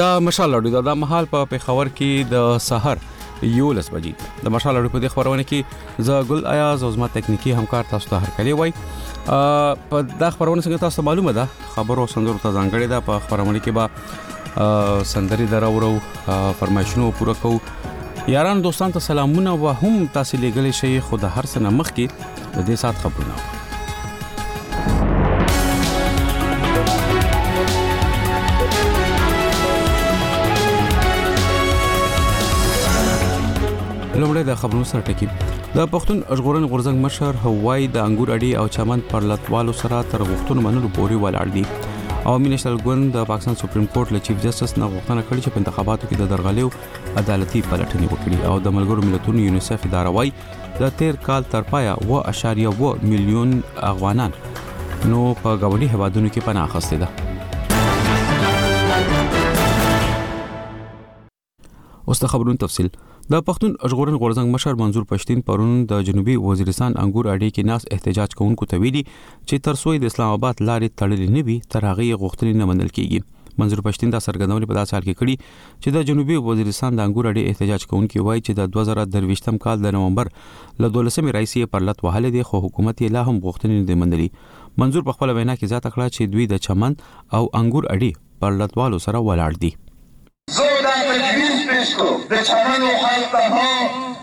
د مشال لړو د دا مهال په پیښور کې د سحر یولس بجې د مشال اړو په دې خبرونه کې زه ګل ایاز او زما تکنیکی همکار تاسو ته هر کلی وای په دا خبرونه څنګه تاسو معلومه ده خبرو سندرو ته ځانګړې ده په خبرونه کې به سندري دراورو فرمایشونه پوره کوو یاران دوستان ته سلامونه و هم تاسو لګلې شي خو د هر سنه مخ کې د دې سات خبرونه لومړی د خبرونو سره ټکی د پښتون ژغورن غورځنګ مشر هوای د انګور اډي او چمن پر لټوالو سره تر غوښتنو منلو پورې ولاړ دي او مینشتل ګوند د پاکستان سپریم کورټ له چیف جسټس نه غوښتنه کړې چې په انتخاباتو کې د درغلیو عدالتي پلټنې وکړي او د ملګرو ملتونو یونیسف اداره وایي د تیر کال تر پایه و اشاریه و میلیون افغانان نو په ګاونډي هوادونو کې پناه اخستې ده اوس د خبرونو تفصيل د پښتون ژغورن غورځنګ مشر منظور پښتين پرون د جنوبي وزیرستان انګور اډې کې ناس احتجاج کوونکو ته ویلي چې تر څو د اسلام آباد لارې تړلې نه وي تر هغه غوښتنې نه منل کیږي منظور پښتين دا سرګندونه په داسې حال کې کړې چې د جنوبي وزیرستان د انګور اډې احتجاج کوونکي وایي چې د دوه زره درویشت م کال د نومبر له دولسمې راهیسې یې پرلت وهلی دی خو حکومت یې لا هم غوښتنې نه دي منلي. منظور په خپله وینا کې زیاته کړه چې دوی د چمن او انګور اډې پرلتوالو سره ولاړ دي. زه دا تجویز پیش کړو د چمن و خلق ته هم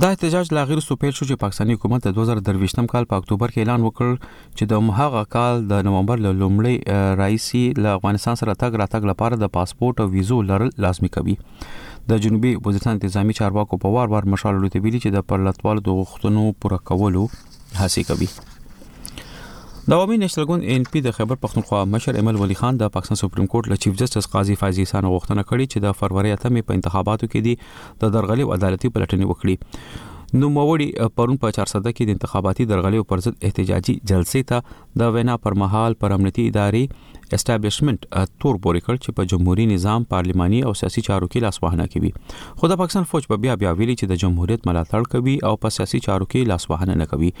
دا احتجاج لا غیر سو پیل شو چې پاکستاني حکومت د 2023م کال په اکتوبر کې اعلان وکړ چې د مهاغه کال د نومبر له لومړۍ رئیسي له افغانستان سره تګ راتګ لپاره د پاسپورت او ویزو لرل لازمي کوي د جنوبي وزیرستان انتظامی چارواکو په وار وار مشالو ته ویلي چې د پرلتوالو د غوښتنو پوره کولو هڅه کوي د عوامي نېشنل ګوند ان پی د خیبر پښتونخوا مشر ایمل ولی خان د پاکستان سپریم کورټ له چیف جسټس قاضي فایز احسان غوښتنه کړې چې د فروری اتمې په انتخاباتو کې دي د درغلي او عدالتي پلټنې وکړي نو موړي پرون په 400 کې د انتخاباتي درغلي پر ضد احتجاجي جلسې ته د وینا پر مهال پر امنیتي ادارې اسټابلیشمنټ تور پورې کړ چې په جمهوریت نظام پارلماني او سیاسي چارو کې لاسوهنه کوي خو د پاکستان فوج په بیا بیا ویلي چې د جمهوریت ملاتړ کوي او په سیاسي چارو کې لاسوهنه نه کوي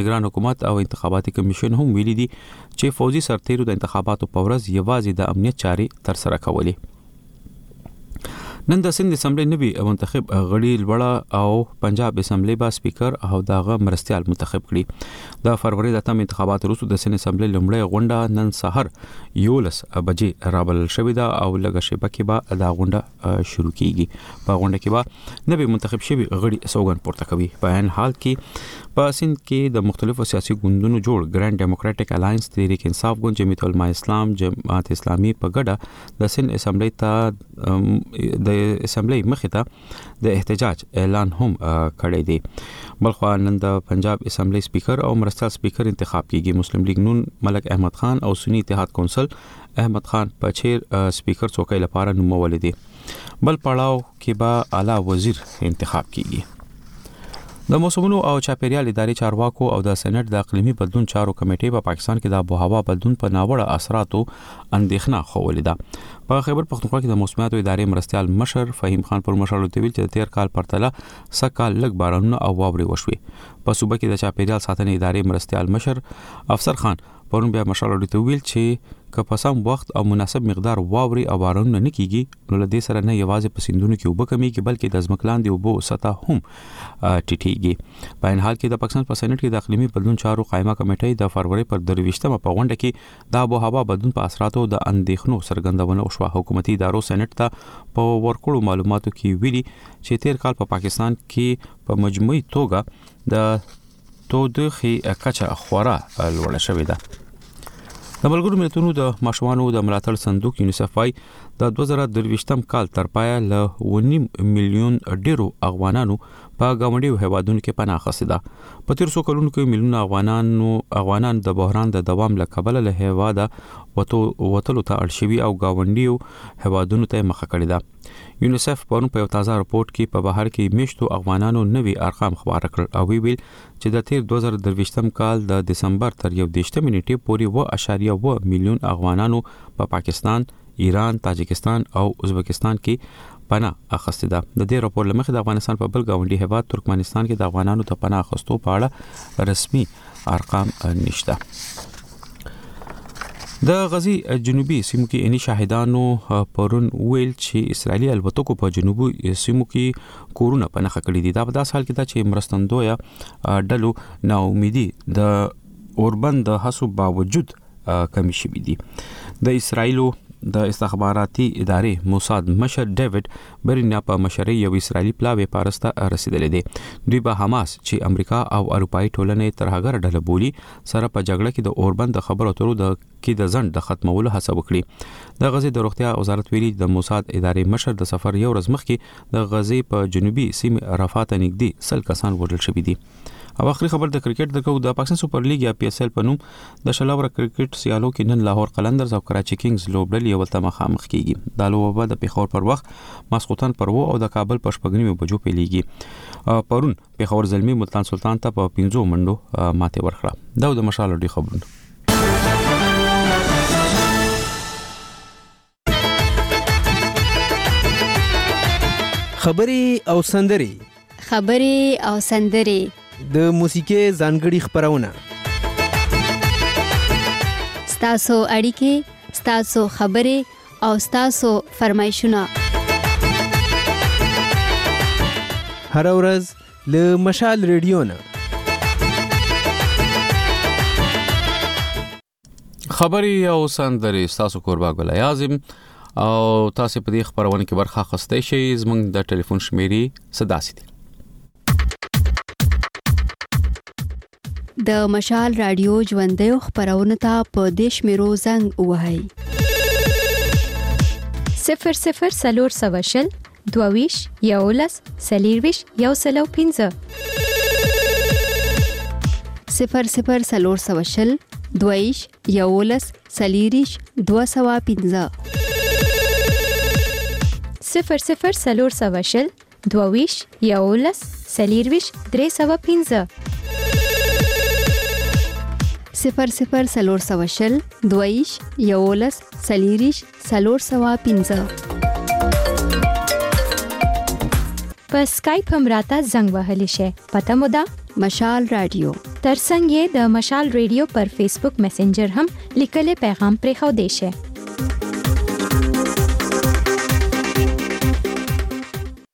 نگران حکومت او انتخاباتي کمیشن هم ویلي دي چې فوجي سرتیرو د انتخاباتو په ورځ یوازې د امنیت چارې تر سره کولې نن د سند اسمبلی نوي منتخب غړي لوړه او پنجاب اسمبلی با سپیکر او داغه مرستيال منتخب کړي د فروری د تم انتخابات وروسته د سند اسمبلی لومړی غونډه نن سحر یولس بجې رابل شوې ده او لږه شپه کې به دا غونډه شروع کیږي په غونډه کې به نوي منتخب شوی غړي سوګن پورته کوي په ان حال کې په سند کې د مختلفو سیاسي ګوندونو جوړ ګرانډ ډیموکراټک الاینس تحریک انصاف ګوند جمعیت العلماء اسلام جماعت اسلامي په ګډه د سند اسمبلی ته د اسمبلی مخې ته د احتجاج اعلان هم کړی دی بلخوا نن د پنجاب اسمبلی سپیکر او مرستیال سپیکر انتخاب کیږي مسلم لیگ نون ملک احمد خان او سنی اتحاد کونسل احمد خان په چیر سپیکر څوکۍ لپاره نومول دي بل پړاو کې به اعلی وزیر انتخاب کیږي د موسمونو او چاپیریال ادارې چارواکو او د سېنات د اقليمي بدلون چارو کمیټې په پاکستان کې د ابو هوا بدلون په ناوړه اثراتو اندېښنه ښوولې ده. په خیبر پښتونخوا کې د موسمیاتو ادارې مرستیال مشر فهیم خان پور مشالو ته ویل چې د تېر کال پرتله سږ کال لږ بارانونه او واورې وشوې. په صوبه کې د چاپېریال ساتنې ادارې مرستیال مشر افسر خان پرون بیا مشالو ته ویل چې که په سم وخت او مناسب مقدار واورې او بارانونه نه کېږي نو له دې سره نه یوازې په سیندونو کې اوبه کمېږي بلکې د ځمکلاندې اوبو سطح هم ټیټېږي. په عین حال کې د پاکستان په سېنېټ کې د اقلیمي بدلون چارو قایمه کمېټۍ د فروری پر درویشتمه په غونډه کې د آب و هوا بدلون په اثراتو د اندېښنو څرګندونه وشوه. حکومتي ادارو سېنېټ ته په ورکړو معلوماتو کې ویلي چې تېر کال په پاکستان کې په مجموعي توګه د تودوخې کچه خورا لوړه شوې ده. د ملګرو ملتونو د ماشومانو د ملاتړ صندوق یونیسف وايي د 2023م کال تر پایه له 1.5 میلیون ډیرو افغانانو په گاونډیو هیوادونو کې پناه اخیستې ده په تیر څو کلونو کې میلیونه افغانانو افغانان د بحران د دوام له کبله له هیواده وتو وتلو ته اړ شوي او گاونډیو هیوادونو ته مخه کړې ده یونیسف پرون په یو تازه راپورټ کې په بهر کې میشتو افغانانو نوي ارقام خبر کړل او ویل چې د تیر 2023م کال د دسمبر تر 1 دیشتمې نیټې پورې و اشاریه و میلیون افغانانو په پا پاکستان ایران، تاجکستان او ازبکستان کې پناه اخستې ده د دې راپور لمخې د افغانستان په بل گاونډي هیواد ترکمنستان کې د افغانانو د پناه اخستو په اړه رسمي ارقام نشته د غزي جنوبي سیمو کې اني شاهدانو پرون ویل چې اسرایلی الوتکو په جنوبي سیمو کې کورونه په نخښه کړی دي دا په داس حال کې دا چې مرستندوی ډلو نا امیدي د اوربند د حسو باوجود کمی شوی دی د اسرایلو د استخباراتي ادارې موساد مشر ډیوډ برینیا په مشرۍ یو اسرایلی پلاوی پارس ته رسیدلې دی دوی به حماس چې امریکا او اروپאי ټولنې تر هغه ډله بولی سره په جګړه کې د اوربند د خبرو اترو د کې د ځند د ختمولو هڅه وکړي د غزې د روغتیا وزارت ویلي د موساد ادارې مشر د سفر یو ورځ مخکې د غزې په جنوبي سیمه رفاه ته نږدې سل کسان وژل شوي دي او اخري خبر د کرکټ د کو د پاکستان سپر لیګ یا پی اس ایل په نوم د شلاور کرکټ سیالو کې نن لاهور قلندرز او کراچي کینګز لوبډلې یو ته مخامخ کیږي دا لوبه د پیښور پر وخت ماسخوتن پر وو او د کابل پر شپږنیمه بجو پیلېږي پرون پیښور زلمی ملتان سلطان ته په 15 منډو ماته ورخړه دا د مشال ډي خبرونه خبرې او سندرې خبرې او سندرې د موسیقي ځانګړي خبرونه ستاسو اړیکې ستاسو خبرې او ستاسو فرمایشونه هر ورځ له مشال ریډیو نه خبرې او سندرې ستاسو کوربه ګل ایاز یم او تاسو په دې خبرونه کې برخه اخیستئ شئ زموږ د ټلیفون شمیرې صداسي دي د مشال رادیو ژوندې خبرونه ته په دیش میرو زنګ وهاي 00 سلور سوشل دوه ویش یولس سلیر ویش یو سلو پینځه صفر صفر سلور سوشل دویش یولس سلیریش دوه سوا پینځه صفر صفر سلور سوه شل دوویش یولس سلیرویش درې سوه پنځه صفر صفر سلور سوه شل دویش یولس سلیریش څلور سوه پنځه. په سکایپ هم راته زنګ وهلی شئ. پته مو ده؟ مشال رادیو ترڅنګ یې د مشال رادیو پر فیسبوک میسنجر هم لیکلی پیغام پرې خو دی شي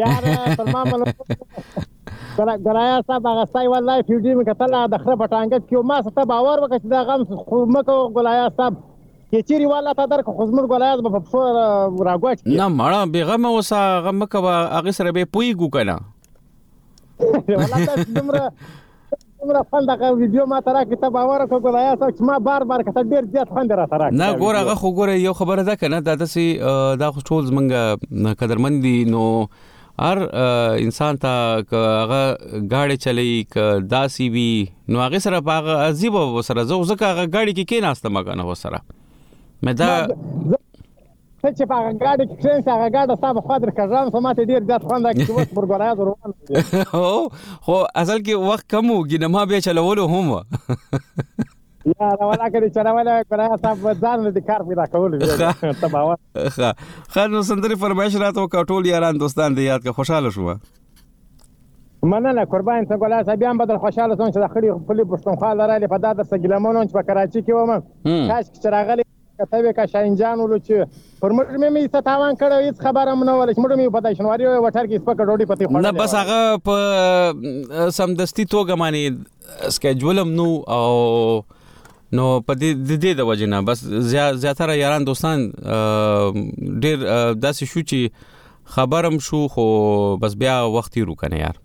یاره تر ما مله ګرایا صاحب هغه ستای والله فیډیو مې کتله د خره په ټانګه کې ما ستا باور وکړه چې دا غم خو مه کوه ګلایا صاحب چې چیرې والا تا درک خو زموږ ګلایا به په پښو راګوټ نه مړه بېغمه اوسه غم مه کوه هغې سره به پوهېږو که نه ولا تاسو دومره دومره خوند هغه ویډیو ما ترا کې ته باور وکړه ګویا سو چې ما بار بار کته ډیر زیات خوند را ترا نه ګوره هغه خو ګوره یو خبره ده کنه دا داسي دا خو ټول زمونږ قدرمن دي نو هر انسان ته هغه گاډي چلی ک داسي وی نو هغه سره هغه عجیب وسره زه ځکه هغه گاډي کې کې ناستم کنه وسره مې دا ته چې په هغه ګاډي کې کښېنې هغه ګاډه ستا په خوا در کږران سو ماته ډیر زیات خوند راکړي چې اوس پر ګورایا در روان خو اصل کې وخت کم وو ګینه ما بیا چلولو هم وه یا راولا کړي چې راولا ګورایا صاحب ځان دې کار پیدا کول ته باور ښه ښه نو سندري فرمایش راته وکټول یاران دوستان دې یاد که خوشاله شوم مننه قربان ته ګل صاحب هم بدل خوشاله سم چې د خړې خپلې پښتونخوا لرالې په دا درسه ګلمنون چې په کراچي کې وم کاش چې راغلی که ته وې که شاهین جان ولو چې پر موږ مې مې څه تاوان کړی او هېڅ خبره مو نه وله چې موږ مې په داشنواري او وټر کې سپکه ډوډۍ پسې خوړلې نه بس هغه په سمدستي توګه باندې سکیجول هم نو او نو په دې د دې د وجنه بس زیاتره یاران دوستان ډېر داسې شو چې خبرم شو خو بس بیا وخت تیر وکنه یار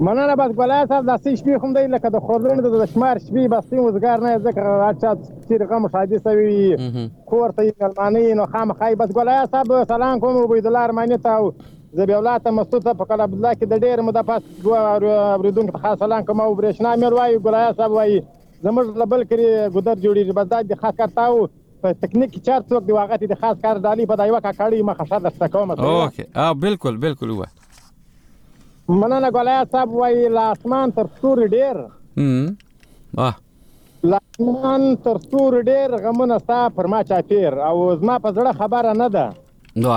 مننه بس ګلای صاحب د سې شپې هم دی لکه د خورلن د شمار شپې بس تیم وزګار نه ذکر راچا تیر غم شادي سوي کور ته ملمانه نو خام خای بس ګلای صاحب سلام کوم عبید الله ارمانی ته زبی الله ته مستوت په کله عبد الله کې د ډېر مده پاس دوه اوریدونکو خاص سلام کوم او برېښنا مې وایي ګلای صاحب وایي زموږ لبل کړي ګذر جوړیږي بس دا د خاص کارتاو په تکنیک کې چار څوک دی واغتی د خاص کار ډالي په دایو کاکړی مخه شر درته کوم اوکه ا بالکل بالکل وای مننه ګولای صاحب وای لا اسمان تر ستوري ډیر هم واه لا اسمان تر ستوري ډیر غمونه ستا پر ما چاپیر او زما په زړه خبره نه ده نو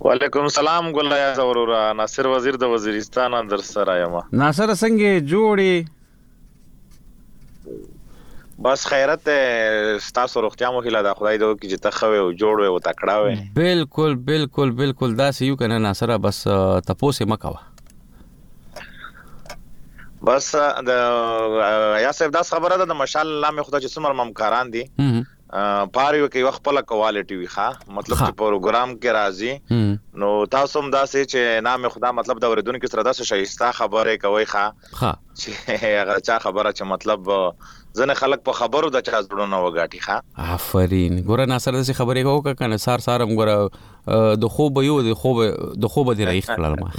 وعلیکم سلام ګل ایاز وروره ناصر وزیر د وزیرستان در سره یم ناصر څنګه جوړی بس خیرت ستاسو روغتیا مو هیله ده خدای دې وکړي چې ته ښه وې او جوړ وې او تکړه وې بالکل بالکل بالکل داسې یو کنه ناصره بس تپوسې مه کوه بس د یا صاحب داس خبره ده د مشال الله مې خدای چې څومره ممکاران دي په هر یو کې یو خپل کوالټي وي ښا مطلب چې پروګرام کې راځي نو تاسو هم داسې چې نام خدا مطلب د اوریدونکو سره داسې شایسته خبره کوي ښا چې هغه چا خبره چې مطلب ځنه خلک په خبرو د چا زړونه وګاټي ښا آفرین ګوره ناصر داسې خبرې کوو که کنه سار سارم ګوره د خوب یو د خوب د خوب دی رئیس کړل ما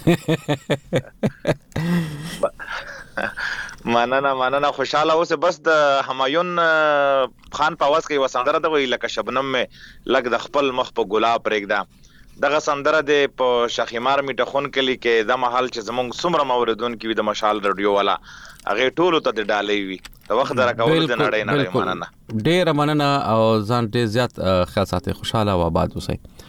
مننه مننه خوشاله اوسه بس د همایون خان په اواز کې یوه سندره ده وایي لکه شبنم مې لږ د خپل مخ په ګلاب پرېږده دغه سندره دې په شاخیمار میټه خون کلي کې دا مهال چې زموږ څومره هم اورېدونکي وي د مشال رډیو والا هغې ټولو ته دې ډالۍ وي د وخت د راکولو دې نړۍ نړۍ مننه ډېره مننه او ځان ډېر زیات خیال ساتي خوشاله او آباد اوسئ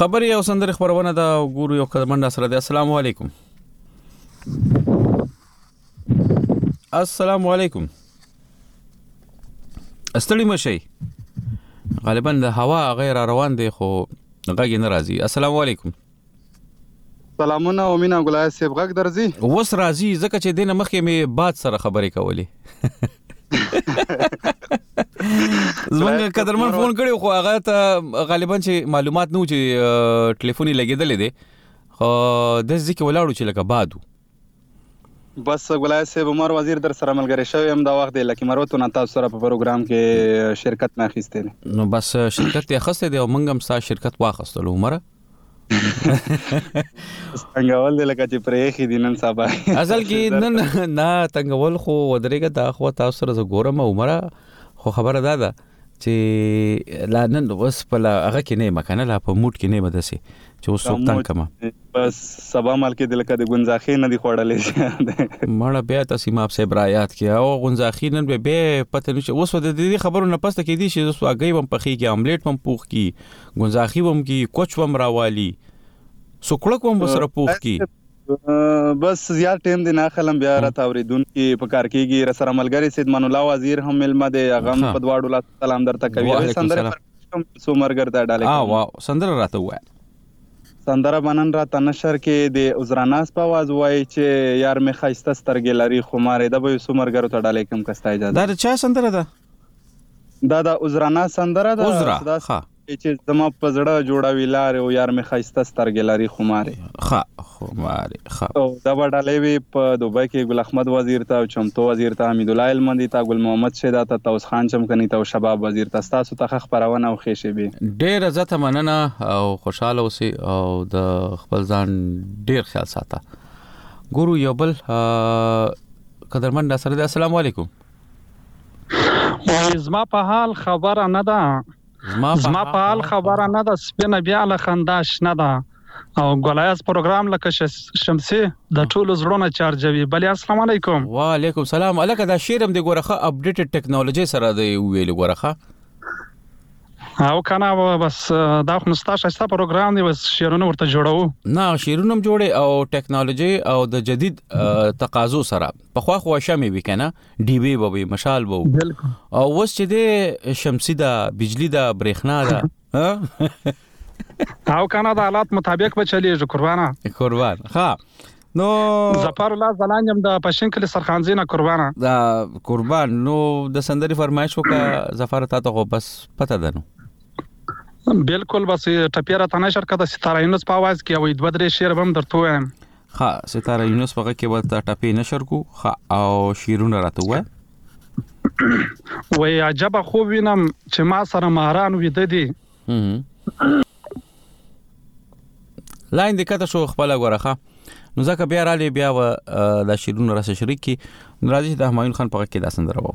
خبري او سندره خبرونه دا ګورو یو کډمنډه سره د اسلام علیکم السلام علیکم استړی مشي غالبا د هوا غیر روان دی خو غږ نه راځي السلام علیکم سلامونه او مینا ګلای صاحب غږ درځي وس راځي ځکه چې دینه مخې می باد سره خبرې کولې زمونږ قدرمن فون کړي خو هغه ته غالبا چې معلومات نو چې ټلیفوني لګیدلې دي خو د ځکه ولاړو چې لکه بادو بس ګلای صاحب عمر وزیر در سره ملګری شوی هم دا وخت دی لکه مروتو نه تاسو سره په پروګرام کې شرکت نه اخیسته دي نو بس شرکت یې اخیسته دی او موږ هم ستا شرکت واخستلو عمر تنګول دی لکه چې پرې خې دي نن سبا اصل کې نن نه تنګول خو ودرېګه دا خو تاسو سره زه ګورم عمر خو خبره ده ده چې لا نن اوس په هغه کې نه ما کنه لا په موټ کې نه ما دسي چې اوس څوک تنګ کما بس سبا مال کې د لکه د ګنزاخي نه دی خوړلې مړه بیا تاسو ما په برایات کې او ګنزاخي نن به به پته نشي اوس د دې خبرو نه پسته کې دي چې اوس هغه هم پخې کې املیټ هم پوخ کی ګنزاخي هم کی کوچ هم راوالي سوکړک هم سره پوخ کی بس زیات ټیم دی نه اخلم بیا راته اوریدونکي په کار کیږي را سره ملګری سید من الله وزیر هم ملما دی هغه هم په دواړو لاس سلام درته کوي او سندره سو مرګر ته ډاله اه واو سندره راته وای سندره بنن را تنشر کې د عذراناس په आवाज وای چې یار می خایسته سترګې لري خو مارې د به سو مرګر ته ډاله کوم کستا اجازه دا چا سندره ده دا د عذراناس سندره ده عذرا ها ای چې زما په زړه جوړوي لارې او یار مې ښایسته سترګې لري خمارې. ښه خمارې ښه. او دا به ډالۍ وي په دوبۍ کې ګل احمد وزیر ته او چمتو وزیر ته حمید الله هلمندي ته ګل محمد شیدا ته طوس خان چمکني ته او شباب وزیر ته ستاسو ته ښه خپرونه او ښې شېبې. ډېره زته مننه او خوشاله اوسې او د خپل ځان ډېر خیال ساته ګورو یو بل قدرمن دا سره ده السلام علیکم زما په حال خبره نه ده زما په حال خبره نه ده سپینه بیا له خندا شنه ده او ګلایز پروګرام لکه شمسي د ټولو زړونه چارجوي بلې السلام علیکم وعلیکم سلام الکه دا شیرم دی ګورخه اپډیټډ ټیکنالوژي سره دی ویل ګورخه او کنه بس دا خو مستا شایسته پروګرام دی بس شیرونه ورته جوړو نه شیرونه هم جوړي او ټیکنالوژي او د جدید تقاضو سره په خو خو شمه وی کنه ډیوی به وي مشال وو او وس چې د شمسي دا بجلی دا برېښنا دا او کنه د حالات مطابق به چلیږي قربانه قربان ها نو زفر الله زلان يم د پښین کلی سرخانزي نه قربانه دا قربان نو د سندري فرمایش وکا زفر تا ته بس پته ده نو بالکل بس ټپیره تنه شرکت ستاره انس په आवाज کې وې دوه درې شعر هم درته وایم ښه ستاره یونس په کې به تا ټپې نشر کو ښه او شیرونه راته وای وای عجب خو وینم چې ما سره ماران ویده دي لاین د کته شو خپل غورخه نو ځکه بیا را لې بیا و د شیرونو راسه شریک کی ناراضي د همایون خان په کې دا سندره وو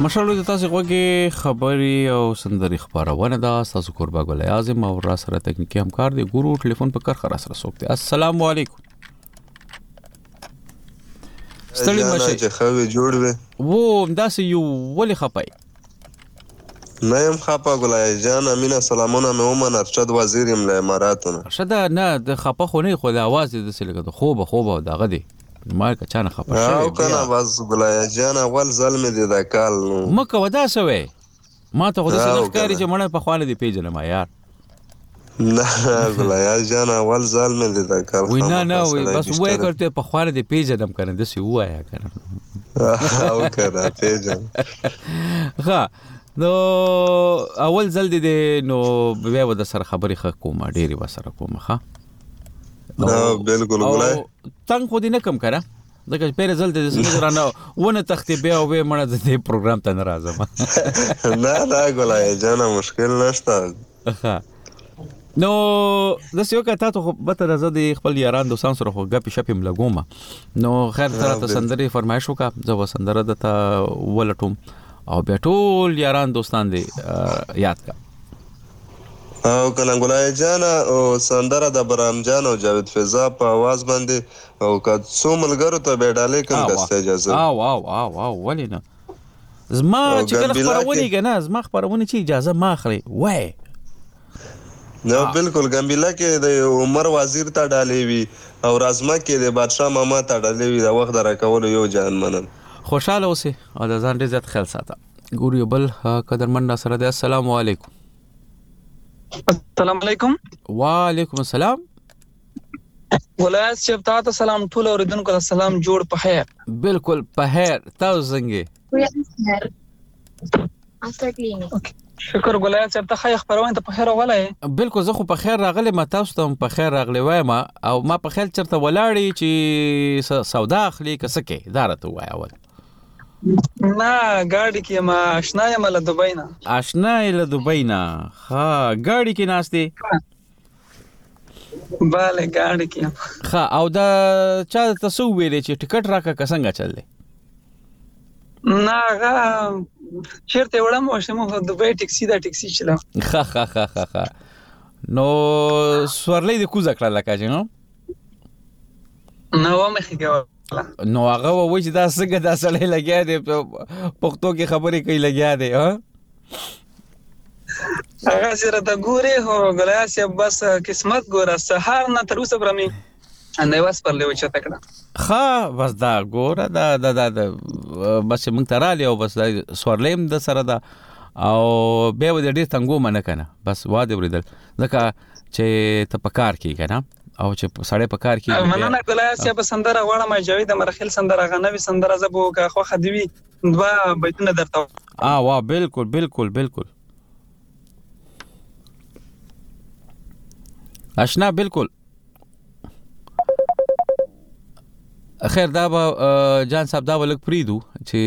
مشالو د تاسو غوږی خبري او سندري خبرونه دا تاسو قربا ګل اعظم او را سره تکنیکی همکار دی ګورو ټلیفون په کرخه را سره سوکته السلام علیکم ستړي مشه چې خوي جوړ وي وو همداسې یو ولې خپای نه یم خپه ګلایي جانه مینه سلامونه مې ومنه ارشد وزیر یم له اماراتو نه ارشده نه ته خپه خو نه یې خو د اواز دې داسې لکه د خوبه خوبه او دغه دی نو ما که چا نه خپه شوی او که نه بس ګلایي جانه اول ځل مې دې دا کال نو مه کوه دا څه وایې ما ته خو داسې نه ښکاري چې مړه پخوا نه دې پېژنم یار نه غلایا جان اول ځل مې لیدا کار وای نه نه وای بس وای کرته په خوانه دې پیژنم کنه د سی وایا کنه او کنه پیژن ها نو اول ځل دې نو بیا و د سره خبرې خ کومه ډېری و سره کومه ها نه بالکل ګلای تنگ خو دې نه کم کړه ځکه پیر ځل ته زه نه رانه ونه تختی بیا وې مړه د دې پروګرام ته ناراضه ما نه دا ګلای جانا مشکل نشته نو د سیو کته ته خو به تر زه د خپل یاران دوستان سره خو غپی شپم لګوم نو خیر تر ته سندري فرمایش وکا زه و سندره د تا ولټوم او بیا ټول یاران دوستان دی یاد کا او کننګولای جان او سندره د برام جان او جاوید فضا په आवाज باندې او که څو ملګرو ته بیا ډالۍ کم که ستا اجازه وي. او او او او او ولې نه؟ زما او چې کله ګمبیلا کې خپرونې که نه زما خپرونې چې اجازه مه اخلئ وایې. نه بلکل ګمبیلا کې د عمر وزیر ته ډالۍ وي او رازمک کې د بادشاه ماما ته ډالۍ وي د وخت د راکولو یو جهان مننه. خوشحاله اوسې او د ځان ډېر زیات خیال ساته. ګورو یو بل اه، قدرمن را سره دی السلام علیکم السلام علیکم وعلیکم السلام ولایت صاحب تا ته سلام ټول اوریدونکو ته سلام جوړ په خیر بالکل په خیر تاسو څنګه شکر ګلایت صاحب ته خیر خبرونه ته په خیر راغلی بالکل زه خو په خیر راغلی ما تاسو ته په خیر راغلی وایم او ما په خیر چرته ولاړی چې سودا اخلي کسکه دا راته وای اول نه ګاډي کې ما آشنا یم له دوبۍ نه آشنا له دوبۍ نه ها ګاډي کې ناشته bale ګاډي کې ها او دا چا تاسو ویلې چې ټیکټ راکا کسنګ چل دی نه غا چیرته وړم او شمو د دوبه ټیکسي دا ټیکسي چلا ها ها ها ها ها نو سورلې د کوزه کړه لکه جنو نو مخې کوله نو هغه وای چې دا څنګه دا سړی لګیا دی پښتو کې خبرې کوي لګیا دی ها هغه سره ته ګوري هو ګلیا سی بس قسمت ګوره سهار نه تر اوسه برمه نه واس پر لیو چته کړه خا بس دا ګوره دا دا دا بس مونږ ترالی او بس سورلیم د سره دا او به ودې ډیر تنګو منه کنه بس واده وریدل ځکه چې ته پکار کې کنه او چې سړی په کار کې مننه ګلای سه په سندره غواړم جاوید مرخیل سندره غنوي سندره زبو که خو خدوی دوا بیتونه درته اه وا بالکل بالکل بالکل اشنا بالکل خیر دا به جان صاحب دا ولک پریدو چې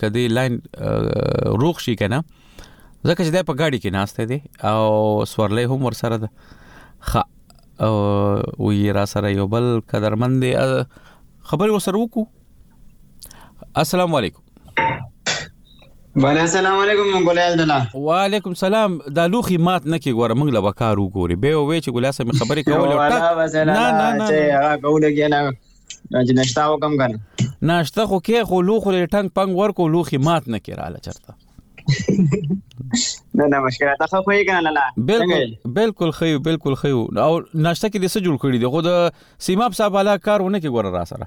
کدی لاین روغ شي کنه ځکه چې دا په گاډي کې ناشته دي او سورلې هم ور سره ده خ او یې را سره یو بل قدرمن دی خبر وسره وکړو السلام علیکم بله السلام علیکم ګولې عبدالله وعلیکم سلام دا لوخي مات نه کې ګوره موږ له وکار وګوري به وې چې ګولې سم خبرې کول او ټک نه نه نه چې هغه کوله کې نه چې نشتا وکم کنه ناشته خو کې خو لوخو لري ټنګ پنګ ورکو لوخي مات نه کې رااله چرته نه نه مشکل تا خو یې کنه لاله بالکل بالکل خیو بالکل خیو او ناشته کې د څه جوړ کړی دی خو د سیماب صاحب علا کارونه کې ګوره را سره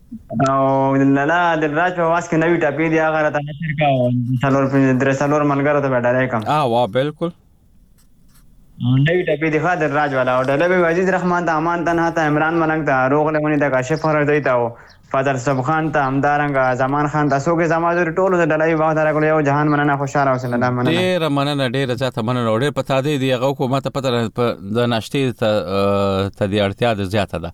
او لالا د راج په واس کې نوی ټاپی دی هغه راته نشر کا او څلور درې څلور ملګرو ته به ډالۍ کوم اه واه بالکل نوی ټاپی دی ښه د راج والا او ډالۍ به عزیز رحمان ته امان تنها ته عمران ملنګ ته روغ لمنی ته کاشف فرزی ته او فضل صبح خان ته همدارنګه زمان خان ته څوک زما زور ټولو ته ډالۍ وخت راکړو یو جهان مننه خوشاله اوسه لالا مننه ډیر مننه ډیر زیاته مننه او ډیر په تاده دی هغه کو ماته پته د ناشته ته د اړتیا د زیاته ده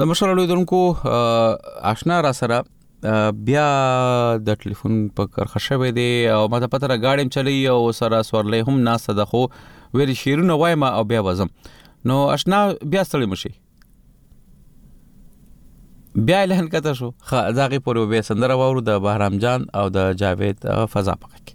د مشر لوی درنکو آشنا را سره بیا د ټلیفون په کرخه شوې دي او ما ته پته را غاړم چلی او سره سورلې هم ناسه د خو ویل شیرونه وایم او بیا وزم نو آشنا بیا ستړي مشي بیا لهن کته شو خا داغه پورې به سندره وورو د بهرام جان او د جاوید فضا پکې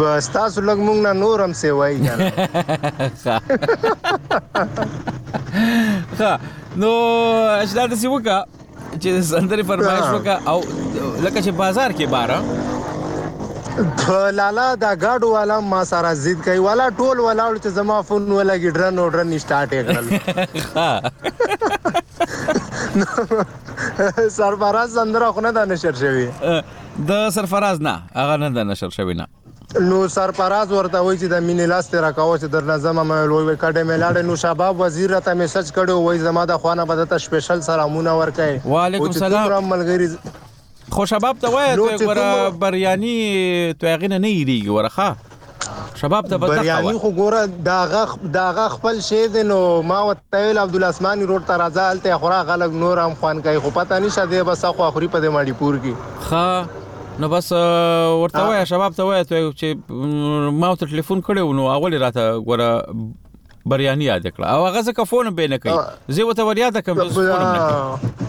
بس تاسو لږ مونږ نه نور هم څه وایي کنه ښه نو اجداد سی وکا چې سندري فرمایش وکا او لکه چې بازار کې بار لالا دا گاډو والا ما سره زید کوي والا ټول ولاړ چې زما فون ولګي ډرن او ډرن سٹارټ کړل سربراز اندره خو نه دا نشر شوی د سرفراز نه هغه نه د نشر شوی نه نو سرفراز ورته وای چې د مینې لاس ته راکاوه چې درنه زما مې لوی وي کډه مې لاړې نو شباب وزیر راته میسج کړو وای زما د خوانه به ته سپیشل سلامونه ورکای وعلیکم سلام ملګری خو شباب ته وای ته ګوره بریانی تو هغه نه نه یریږي ورخه شباب ته بده بریانی خو ګوره داغه داغه خپل شی دی نو ما وته ویل عبد الاسماني روډ ته راځه هلته خورا غلګ نور هم خوان کوي خو پته نشه دی بس خو اخري په دې ماډي پور کې ښه نو بس ورته وای شباب ته وای چې ما ته ټلیفون کړو نو اول راته ګوره بریانی یاد کړه او هغه ځکه فون به نه کوي زه وته وریا د کوم فون نه کوي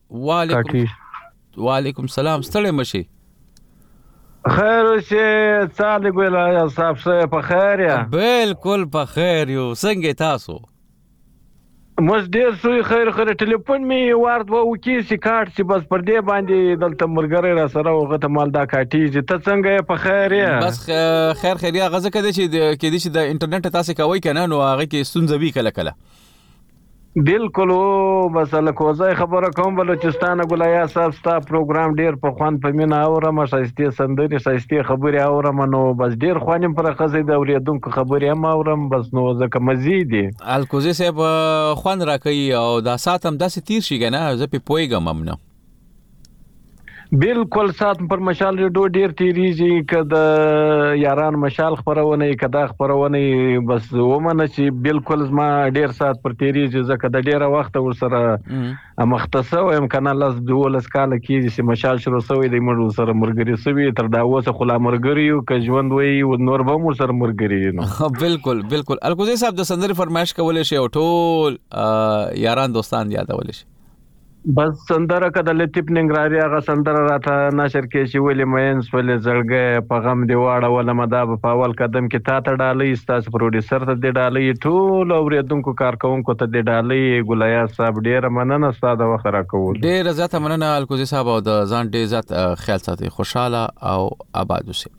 وعلیکم وعلیکم سلام ستړی مشي خیر اوسې صادق ویلا صاحب سره په خیر یا بالکل په خیر یو څنګه تاسو مز ډیر سوی خیر خیر ټلیفون می وارد و او کی سی کارت سی بس پر دې باندې دلته مرګره را سره او غته مال دا کاټی چې ته څنګه په خیر یا بس خیر خیر یا غزه کده چې کې دې چې د انټرنیټ تاسو کوي کنه نو هغه کې ستونزې وی کله کله بلکل او بس له کوزه خبره کوم بلوچستانه ګلایا صاحب ستا پروګرام ډیر په خوند په مینه اورم ښایستې سندرې ښایستې خبرې اورم نو بس ډیر خوند هم پر خزې د اوریدونکو خبرې هم اورم بس نو ځکه مزې دي الکوزی صاحب خوند راکوي او دا ساعت هم داسې تیر شي کنه زه په پوهیږم هم نه بلکل سات پر مشال ریډو ډیر تیریږي که د یاران مشال خبرونه که دا خبرونه بس ومنه چې بلکل زما ډیر سات پر تیریږي ځکه د ډیره وخت ور سره مختصه وایم کنه لس دولس کال کیږي چې مشال شروع شوی دی موږ سره مرګري سوي تر دا اوسه خلا مرګري یو که ژوند وي او نور به مو سره مرګري نو بلکل بلکل الکوزي صاحب د سندري فرمایش کولای شي او ټول یاران دوستان یادول شي بس سندره که د لطیف ننګرهاري هغه سندره راته نشر کې چې ولې مین سولې زړګیه په غم دې واړولمه دا به په اول قدم کې تاته ډالۍ ستاسې پروډیوسر ته دې ډالۍ ټولو اورېدونکو کارکوونکو ته دې ډالۍ ګل ایاز صاحب ډېره مننه ستا د وخت راکولو. ډېره زیاته مننه الکوزی صاحب او د ځان ډېر زیات خیال ساتئ خوشحاله او اباد اوسئ.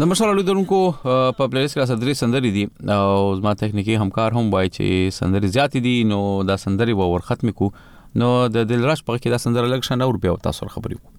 د مشال لیدونکو په پلیلیست کې صدرې سندري دي او زما تخنیکی همکار هم وایي چې سندري زیات دي نو دا سندري به ور ختم کو نو د دلرش په کې دا سندره لږ شنه اور بیا تاسو خبرې کو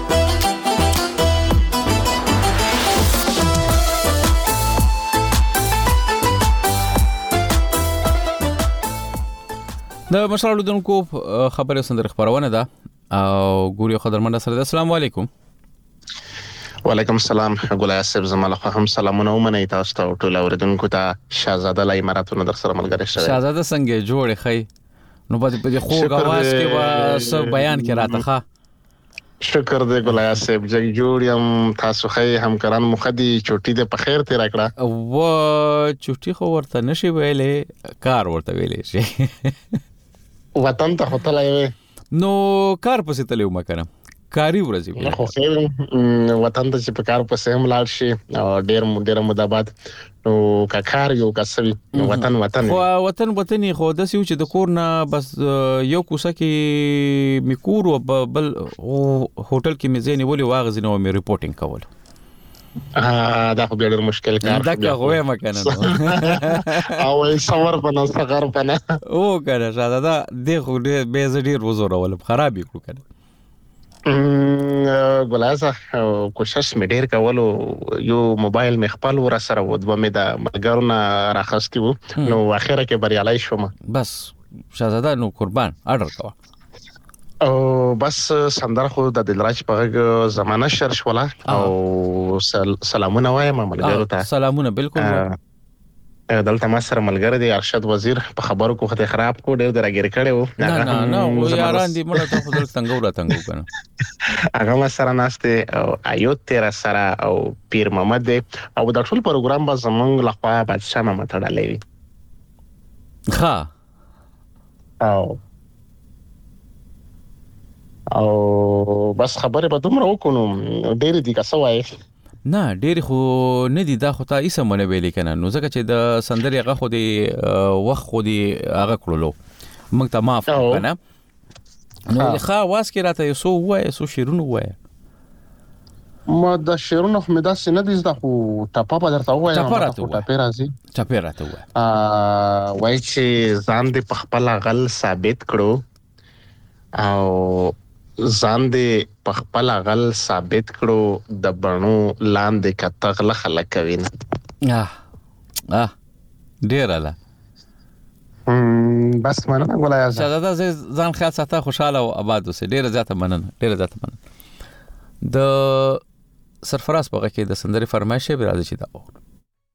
د مشال لودونکو خبره سندره خبرونه ده او ګوري خدرمنده سره السلام علیکم وعلیکم السلام ګلای صاحب زما له هم سلامونه ومنئ تاسو ته ټول اوریدونکو ته شاهزاده لای مراتونه در سره ملګری شوی شاهزاده څنګه جوړ خی نو په دې خو غواز کې وا سب بیان کې راته ښه شکر دې ګلایاس صاحب جنګ جوړ یم تاسو خې همکاران مو خدي چټي دې په خیر تیر کړه و چټي خو ورته نشي ویلې کار ورته ویلې شي وطن ته هوتلای وي نو کار پسې تلو مکنه کاری ورځي وي خو خیر وطن ته چې په کار پسې هم لاړ شي او ډیر ډیر مدابات نو که کار یو که سوي نو وطن وطن خو وطن وطن خو د سیو چې د کور نه بس یو کوسه کې می کور او بل هوټل کې می زینې ولې واغزنه او می ریپورتینګ کول دا خو ډېر مشکل کار دی دا خو ما کنه او ای سمر پنه سګر پنه او کنه دا د خو ډېر به زړه ډېر وزورول خراب کړو کنه ګلازه کوشش مې ډیر کولو یو موبایل مې خپل ور سره و دوه مې د ملګرونه راخستی وو نو اخر کې بریالای شوم بس شاهزاده نو قربان اډر کوه او بس سندر خو د دلراج په غږ زمانہ شر شولا او سلامونه وایم ملګرو ته سلامونه بالکل دلته ما سره ملګری دی ارشد وزیر په خبرو کو خته خراب کو ډیر دراګیر کړي وو نه نه نه و یاران دی مړه ته خپل څنګه ولا تنګو کنه هغه ما سره ناشته او ایو تیر سره او پیر محمد دی او د ټول پروګرام به زمونږ لخوا بادشاہ ما متړلې وي ها او او بس خبره به دومره وکونو ډېر دي که سوای نه ډېر خو نه دي دا خو تا هیڅ مونږ ویلې کنه نو ځکه چې د سندرې هغه خو دی وخت خو دی هغه کړلو موږ ته معاف کنه نو ښه واس کې راته یو سو وای سو شیرونو وای ما د شعرونو خو مې داسې نه دي زده خو ټپه به درته ووایم ټپه راته ووایه ټپه راځي ټپه راته ووایه وایي چې ځان دې په خپل غل ثابت کړو او ځان دې په خپل غل ثابت کړو د بڼو لاندې کته غل خلک کوي نه اه اه ډیر اله بس مننه ګلای ازه شهزاده زه ځان خیال ساته خوشاله او آباد اوسې ډیره زیاته مننه ډیره زیاته مننه د سرفراز په کې د سندري فرمایشه به راځي چې دا وکړو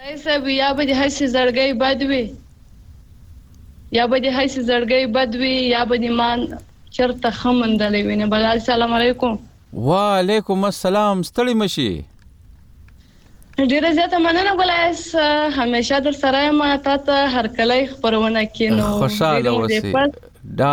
مولوی صاحب یا به دې هسې زړګی بد وي یا به دې هسې زړګی بد وي یا به دې ما چرته ښه مندلی وي نه بلال سلام علیکم وعلیکم السلام ستړي مشي ډیره زیاته مننه ګلایس همیشه در سره یم تا ته هر کله خبرونه کې نو خوشاله اوسې دا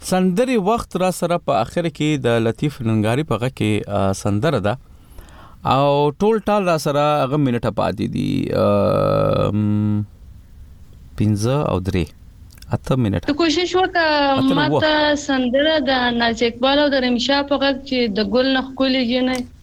سندرې وخت را سره په اخر کې د لطیف ننګاری په غږ کې سندره ده او ټول ټال را سره هغه منټه پاتې دي 15 او 3 اته منټه ته کوشش وکړه ماته سندره د ناز اقبال او د رمشا په غږ چې د ګل نخ کولې جنې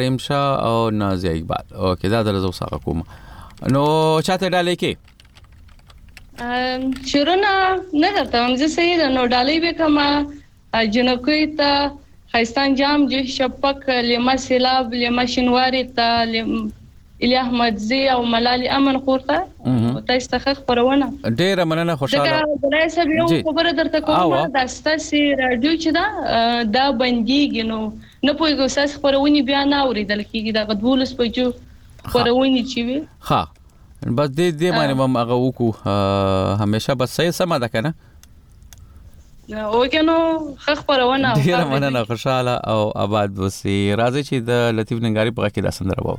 ریم شاه او نازی اقبال اوکې دا درځو سره کوم نو چاته ډالې کې شرونا نه درته هم زه سید نو ډالې به کما جنکوي ته خیستان جام جه شپک لما سیلاب لما شنواری ته الی احمد زی او ملال امن خورته تاسو ته خبرونه ډیره مننه خوشاله دا بلای صاحب یو خبره درته کوم دا ستاسو رادیو چې دا دا بنديږي نو نه پوهیږم ستاسو خبرونې بیا نه اوریدل کیږي دغه 12 بجو خبرونې چې وي ها بس دې دې باندې مم هغه وکړو همیشه بس صحیح سم ده کنه اوګه نو خبرونه ډیره مننه خوشاله او آباد وسی راځي چې د لطیف ننګاری په کې دا سندره وو